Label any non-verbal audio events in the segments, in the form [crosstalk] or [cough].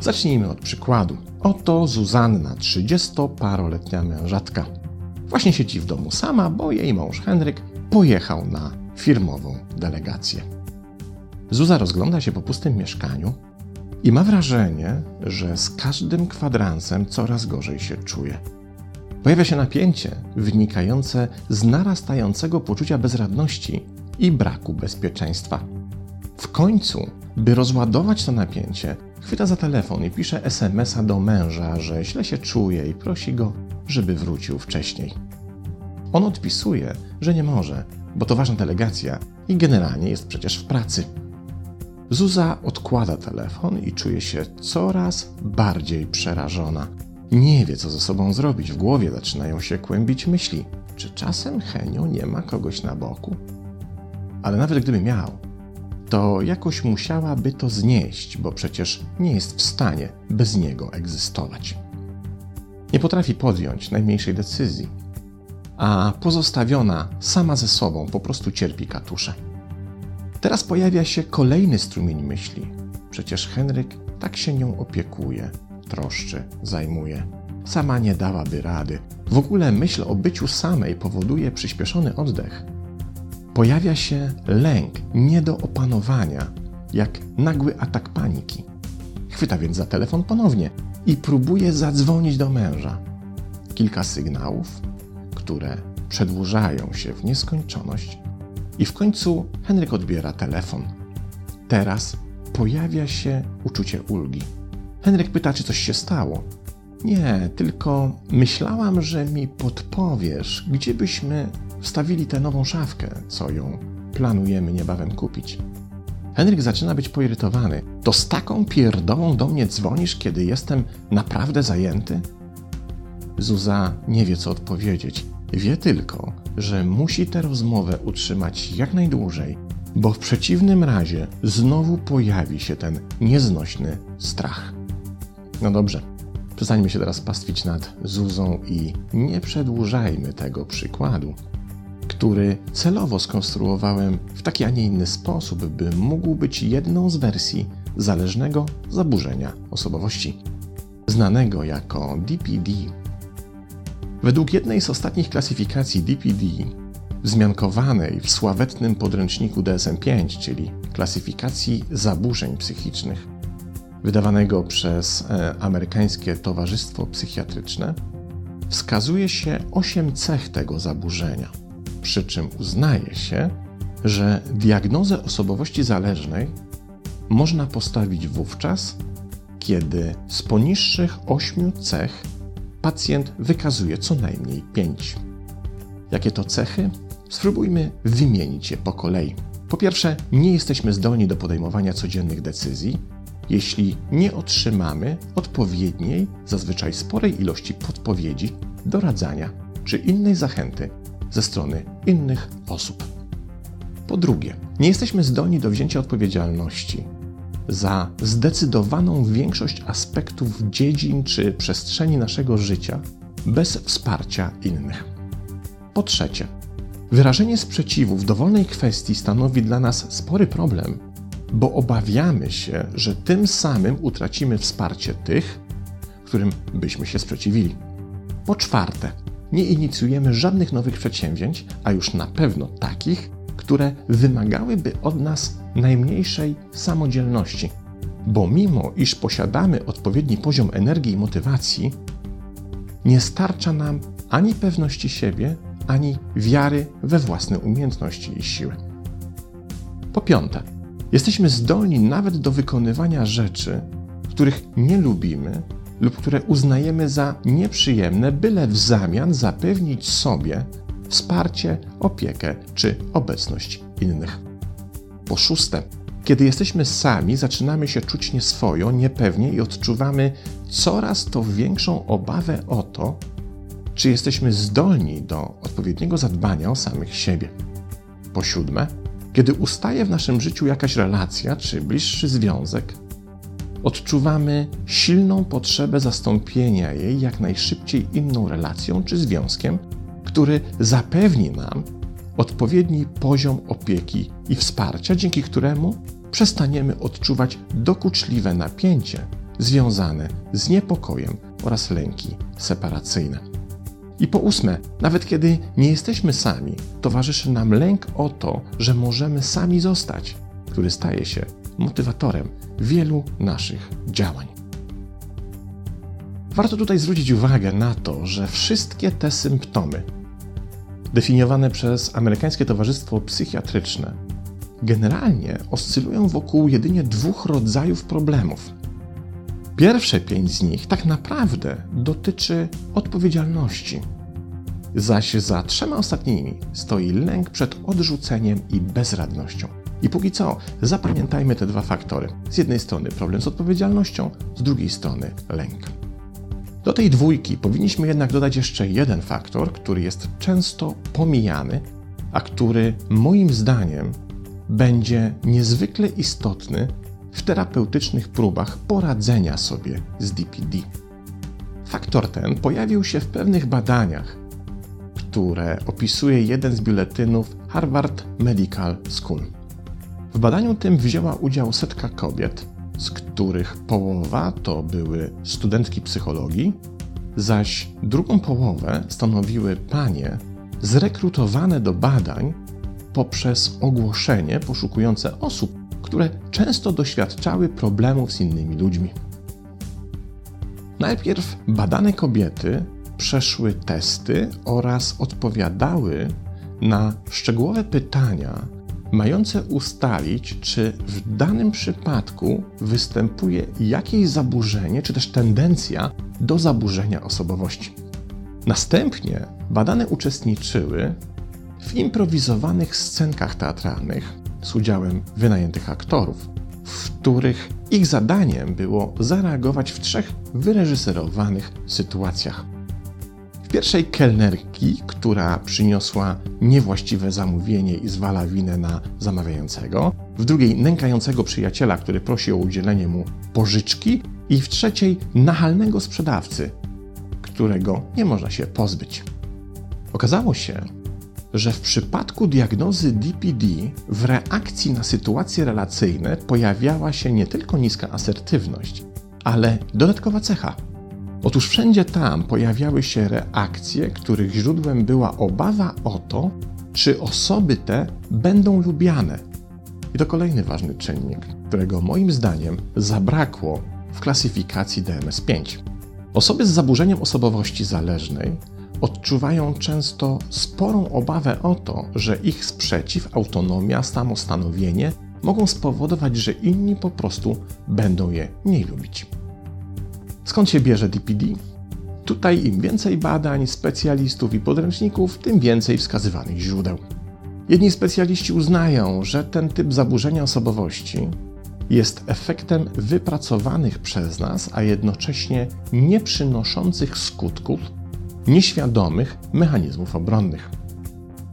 Zacznijmy od przykładu. Oto Zuzanna, 30-paroletnia mężatka. Właśnie siedzi w domu sama, bo jej mąż Henryk pojechał na firmową delegację. Zuza rozgląda się po pustym mieszkaniu i ma wrażenie, że z każdym kwadransem coraz gorzej się czuje. Pojawia się napięcie wynikające z narastającego poczucia bezradności i braku bezpieczeństwa. W końcu, by rozładować to napięcie, chwyta za telefon i pisze SMS-a do męża, że źle się czuje i prosi go, żeby wrócił wcześniej. On odpisuje, że nie może, bo to ważna delegacja i generalnie jest przecież w pracy. Zuza odkłada telefon i czuje się coraz bardziej przerażona. Nie wie, co ze sobą zrobić. W głowie zaczynają się kłębić myśli. Czy czasem Henio nie ma kogoś na boku? Ale nawet gdyby miał, to jakoś musiałaby to znieść, bo przecież nie jest w stanie bez niego egzystować. Nie potrafi podjąć najmniejszej decyzji, a pozostawiona sama ze sobą po prostu cierpi katusze. Teraz pojawia się kolejny strumień myśli. Przecież Henryk tak się nią opiekuje, troszczy, zajmuje. Sama nie dałaby rady. W ogóle myśl o byciu samej powoduje przyspieszony oddech. Pojawia się lęk nie do opanowania, jak nagły atak paniki. Chwyta więc za telefon ponownie i próbuje zadzwonić do męża. Kilka sygnałów, które przedłużają się w nieskończoność, i w końcu Henryk odbiera telefon. Teraz pojawia się uczucie ulgi. Henryk pyta, czy coś się stało. Nie, tylko myślałam, że mi podpowiesz, gdzie byśmy wstawili tę nową szafkę, co ją planujemy niebawem kupić. Henryk zaczyna być poirytowany. To z taką pierdołą do mnie dzwonisz, kiedy jestem naprawdę zajęty? Zuza nie wie, co odpowiedzieć. Wie tylko, że musi tę rozmowę utrzymać jak najdłużej, bo w przeciwnym razie znowu pojawi się ten nieznośny strach. No dobrze, przestańmy się teraz pastwić nad Zuzą i nie przedłużajmy tego przykładu, który celowo skonstruowałem w taki, a nie inny sposób, by mógł być jedną z wersji zależnego zaburzenia osobowości, znanego jako DPD Według jednej z ostatnich klasyfikacji DPD, wzmiankowanej w sławetnym podręczniku DSM-5, czyli klasyfikacji zaburzeń psychicznych, wydawanego przez e, amerykańskie Towarzystwo Psychiatryczne, wskazuje się osiem cech tego zaburzenia, przy czym uznaje się, że diagnozę osobowości zależnej można postawić wówczas, kiedy z poniższych ośmiu cech pacjent wykazuje co najmniej pięć. Jakie to cechy? Spróbujmy wymienić je po kolei. Po pierwsze, nie jesteśmy zdolni do podejmowania codziennych decyzji, jeśli nie otrzymamy odpowiedniej, zazwyczaj sporej ilości podpowiedzi, doradzania czy innej zachęty ze strony innych osób. Po drugie, nie jesteśmy zdolni do wzięcia odpowiedzialności za zdecydowaną większość aspektów dziedzin czy przestrzeni naszego życia bez wsparcia innych. Po trzecie, wyrażenie sprzeciwu w dowolnej kwestii stanowi dla nas spory problem, bo obawiamy się, że tym samym utracimy wsparcie tych, którym byśmy się sprzeciwili. Po czwarte, nie inicjujemy żadnych nowych przedsięwzięć, a już na pewno takich, które wymagałyby od nas najmniejszej samodzielności. Bo mimo iż posiadamy odpowiedni poziom energii i motywacji, nie starcza nam ani pewności siebie, ani wiary we własne umiejętności i siły. Po piąte, jesteśmy zdolni nawet do wykonywania rzeczy, których nie lubimy lub które uznajemy za nieprzyjemne, byle w zamian zapewnić sobie wsparcie, opiekę czy obecność innych. Po szóste, kiedy jesteśmy sami, zaczynamy się czuć nieswojo, niepewnie i odczuwamy coraz to większą obawę o to, czy jesteśmy zdolni do odpowiedniego zadbania o samych siebie. Po siódme, kiedy ustaje w naszym życiu jakaś relacja czy bliższy związek, odczuwamy silną potrzebę zastąpienia jej jak najszybciej inną relacją czy związkiem, który zapewni nam odpowiedni poziom opieki i wsparcia, dzięki któremu przestaniemy odczuwać dokuczliwe napięcie związane z niepokojem oraz lęki separacyjne. I po ósme, nawet kiedy nie jesteśmy sami, towarzyszy nam lęk o to, że możemy sami zostać, który staje się motywatorem wielu naszych działań. Warto tutaj zwrócić uwagę na to, że wszystkie te symptomy, definiowane przez Amerykańskie Towarzystwo Psychiatryczne, generalnie oscylują wokół jedynie dwóch rodzajów problemów. Pierwsze pięć z nich tak naprawdę dotyczy odpowiedzialności, zaś za trzema ostatnimi stoi lęk przed odrzuceniem i bezradnością. I póki co zapamiętajmy te dwa faktory. Z jednej strony problem z odpowiedzialnością, z drugiej strony lęk. Do tej dwójki powinniśmy jednak dodać jeszcze jeden faktor, który jest często pomijany, a który moim zdaniem będzie niezwykle istotny w terapeutycznych próbach poradzenia sobie z DPD. Faktor ten pojawił się w pewnych badaniach, które opisuje jeden z biuletynów Harvard Medical School. W badaniu tym wzięła udział setka kobiet, z których połowa to były studentki psychologii, zaś drugą połowę stanowiły panie zrekrutowane do badań poprzez ogłoszenie poszukujące osób, które często doświadczały problemów z innymi ludźmi. Najpierw badane kobiety przeszły testy oraz odpowiadały na szczegółowe pytania, mające ustalić, czy w danym przypadku występuje jakieś zaburzenie, czy też tendencja do zaburzenia osobowości. Następnie badane uczestniczyły w improwizowanych scenkach teatralnych z udziałem wynajętych aktorów, w których ich zadaniem było zareagować w trzech wyreżyserowanych sytuacjach. W pierwszej kelnerki, która przyniosła niewłaściwe zamówienie i zwala winę na zamawiającego, w drugiej nękającego przyjaciela, który prosi o udzielenie mu pożyczki i w trzeciej nachalnego sprzedawcy, którego nie można się pozbyć. Okazało się, że w przypadku diagnozy DPD w reakcji na sytuacje relacyjne pojawiała się nie tylko niska asertywność, ale dodatkowa cecha. Otóż wszędzie tam pojawiały się reakcje, których źródłem była obawa o to, czy osoby te będą lubiane. I to kolejny ważny czynnik, którego moim zdaniem zabrakło w klasyfikacji DMS-5. Osoby z zaburzeniem osobowości zależnej odczuwają często sporą obawę o to, że ich sprzeciw, autonomia, samostanowienie mogą spowodować, że inni po prostu będą je mniej lubić. Skąd się bierze DPD? Tutaj im więcej badań, specjalistów i podręczników, tym więcej wskazywanych źródeł. Jedni specjaliści uznają, że ten typ zaburzenia osobowości jest efektem wypracowanych przez nas, a jednocześnie nie przynoszących skutków nieświadomych mechanizmów obronnych.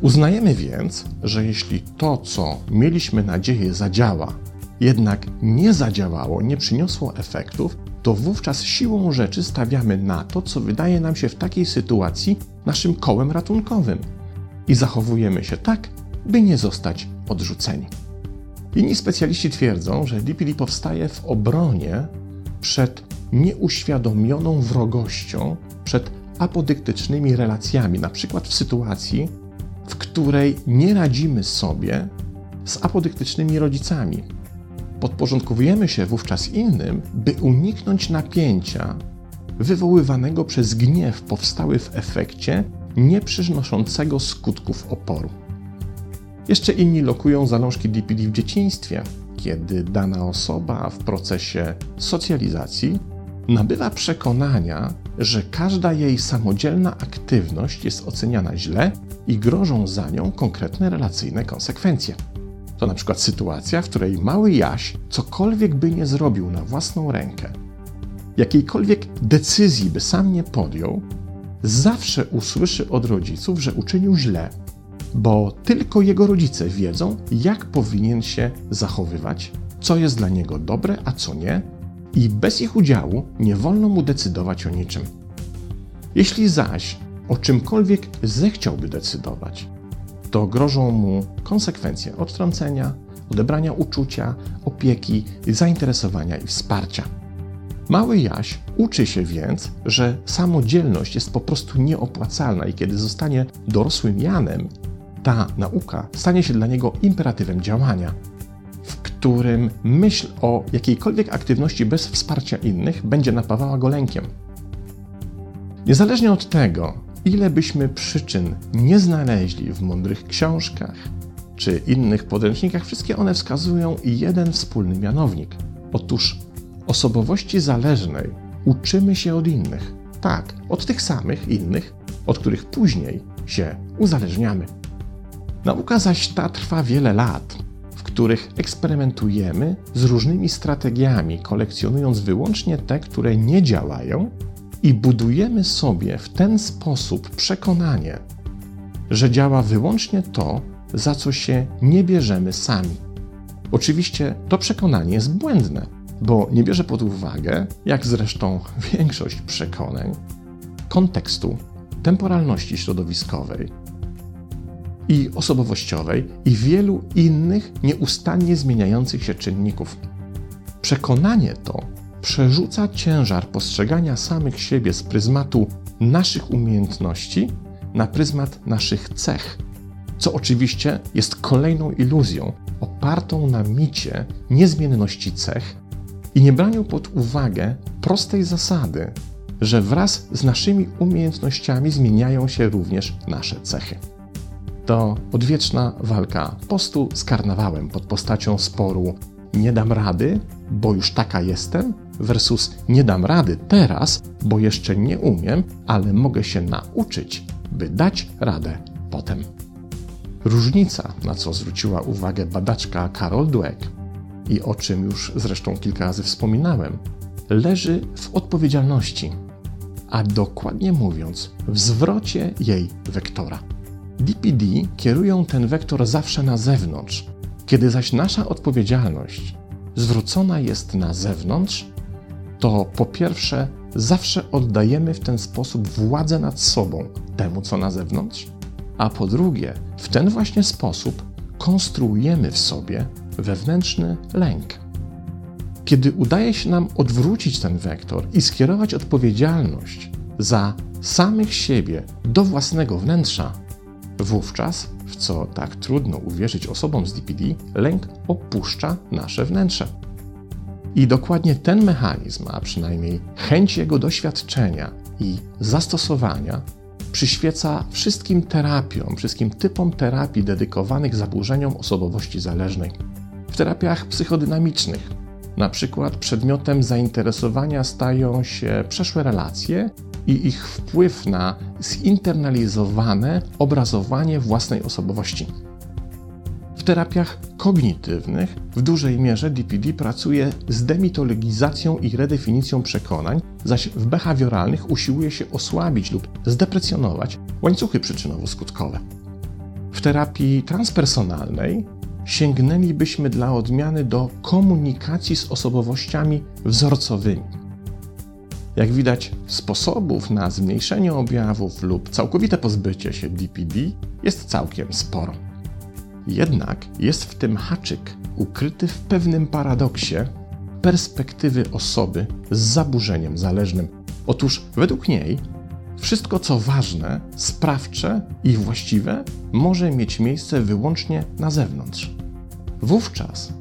Uznajemy więc, że jeśli to, co mieliśmy nadzieję zadziała, jednak nie zadziałało, nie przyniosło efektów, to wówczas siłą rzeczy stawiamy na to, co wydaje nam się w takiej sytuacji naszym kołem ratunkowym i zachowujemy się tak, by nie zostać odrzuceni. Inni specjaliści twierdzą, że DPD powstaje w obronie przed nieuświadomioną wrogością, przed apodyktycznymi relacjami, na przykład w sytuacji, w której nie radzimy sobie z apodyktycznymi rodzicami. Podporządkowujemy się wówczas innym, by uniknąć napięcia wywoływanego przez gniew powstały w efekcie nieprzynoszącego skutków oporu. Jeszcze inni lokują zalążki DPD w dzieciństwie, kiedy dana osoba w procesie socjalizacji nabywa przekonania, że każda jej samodzielna aktywność jest oceniana źle i grożą za nią konkretne relacyjne konsekwencje. To na przykład sytuacja, w której mały Jaś cokolwiek by nie zrobił na własną rękę, jakiejkolwiek decyzji by sam nie podjął, zawsze usłyszy od rodziców, że uczynił źle, bo tylko jego rodzice wiedzą, jak powinien się zachowywać, co jest dla niego dobre, a co nie, i bez ich udziału nie wolno mu decydować o niczym. Jeśli zaś o czymkolwiek zechciałby decydować, to grożą mu konsekwencje odtrącenia, odebrania uczucia, opieki, zainteresowania i wsparcia. Mały Jaś uczy się więc, że samodzielność jest po prostu nieopłacalna i kiedy zostanie dorosłym Janem, ta nauka stanie się dla niego imperatywem działania, którym myśl o jakiejkolwiek aktywności bez wsparcia innych będzie napawała go lękiem. Niezależnie od tego, ile byśmy przyczyn nie znaleźli w mądrych książkach czy innych podręcznikach, wszystkie one wskazują jeden wspólny mianownik. Otóż osobowości zależnej uczymy się od innych. Tak, od tych samych innych, od których później się uzależniamy. Nauka zaś ta trwa wiele lat, których eksperymentujemy z różnymi strategiami, kolekcjonując wyłącznie te, które nie działają i budujemy sobie w ten sposób przekonanie, że działa wyłącznie to, za co się nie bierzemy sami. Oczywiście to przekonanie jest błędne, bo nie bierze pod uwagę, jak zresztą [laughs] większość przekonań, kontekstu, temporalności środowiskowej i osobowościowej i wielu innych nieustannie zmieniających się czynników. Przekonanie to przerzuca ciężar postrzegania samych siebie z pryzmatu naszych umiejętności na pryzmat naszych cech, co oczywiście jest kolejną iluzją opartą na micie niezmienności cech i niebraniu pod uwagę prostej zasady, że wraz z naszymi umiejętnościami zmieniają się również nasze cechy. To odwieczna walka postu z karnawałem pod postacią sporu nie dam rady, bo już taka jestem, versus nie dam rady teraz, bo jeszcze nie umiem, ale mogę się nauczyć, by dać radę potem. Różnica, na co zwróciła uwagę badaczka Carol Dweck i o czym już zresztą kilka razy wspominałem, leży w odpowiedzialności, a dokładnie mówiąc, w zwrocie jej wektora. DPD kierują ten wektor zawsze na zewnątrz, kiedy zaś nasza odpowiedzialność zwrócona jest na zewnątrz, to po pierwsze zawsze oddajemy w ten sposób władzę nad sobą temu, co na zewnątrz, a po drugie, w ten właśnie sposób konstruujemy w sobie wewnętrzny lęk. Kiedy udaje się nam odwrócić ten wektor i skierować odpowiedzialność za samych siebie do własnego wnętrza, wówczas, w co tak trudno uwierzyć osobom z DPD, lęk opuszcza nasze wnętrze. I dokładnie ten mechanizm, a przynajmniej chęć jego doświadczenia i zastosowania, przyświeca wszystkim terapiom, wszystkim typom terapii dedykowanych zaburzeniom osobowości zależnej. W terapiach psychodynamicznych, na przykład przedmiotem zainteresowania stają się przeszłe relacje i ich wpływ na zinternalizowane obrazowanie własnej osobowości. W terapiach kognitywnych w dużej mierze DPD pracuje z demitologizacją i redefinicją przekonań, zaś w behawioralnych usiłuje się osłabić lub zdeprecjonować łańcuchy przyczynowo-skutkowe. W terapii transpersonalnej sięgnęlibyśmy dla odmiany do komunikacji z osobowościami wzorcowymi. Jak widać, sposobów na zmniejszenie objawów lub całkowite pozbycie się DPD jest całkiem sporo. Jednak jest w tym haczyk ukryty w pewnym paradoksie perspektywy osoby z zaburzeniem zależnym. Otóż według niej wszystko co ważne, sprawcze i właściwe może mieć miejsce wyłącznie na zewnątrz. Wówczas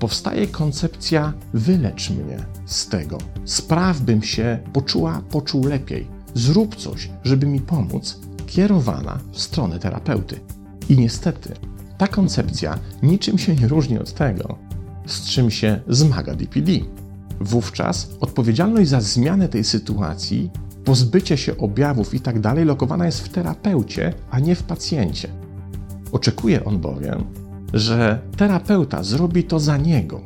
powstaje koncepcja wylecz mnie z tego, spraw bym się poczuła, poczuł lepiej, zrób coś, żeby mi pomóc, kierowana w stronę terapeuty. I niestety ta koncepcja niczym się nie różni od tego, z czym się zmaga DPD. Wówczas odpowiedzialność za zmianę tej sytuacji, pozbycie się objawów itd. Tak lokowana jest w terapeucie, a nie w pacjencie. Oczekuje on bowiem, że terapeuta zrobi to za niego.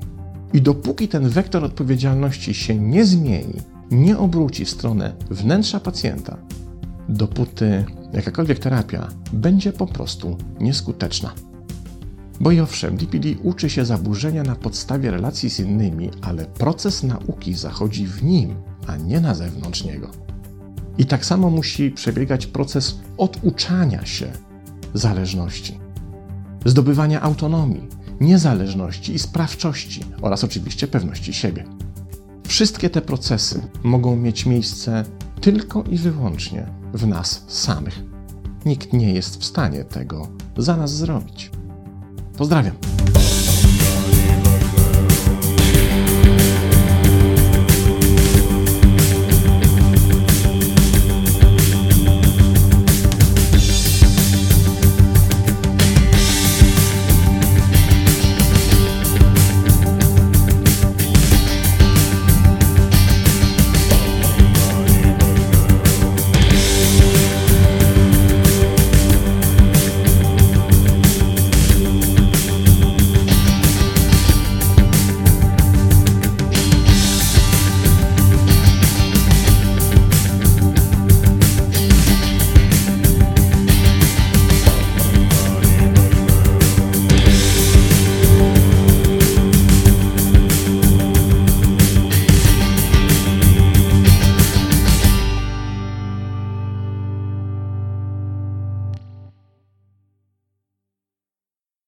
I dopóki ten wektor odpowiedzialności się nie zmieni, nie obróci w stronę wnętrza pacjenta, dopóty jakakolwiek terapia będzie po prostu nieskuteczna. Bo i owszem, DPD uczy się zaburzenia na podstawie relacji z innymi, ale proces nauki zachodzi w nim, a nie na zewnątrz niego. I tak samo musi przebiegać proces oduczania się zależności, zdobywania autonomii, niezależności i sprawczości oraz oczywiście pewności siebie. Wszystkie te procesy mogą mieć miejsce tylko i wyłącznie w nas samych. Nikt nie jest w stanie tego za nas zrobić. Pozdrawiam.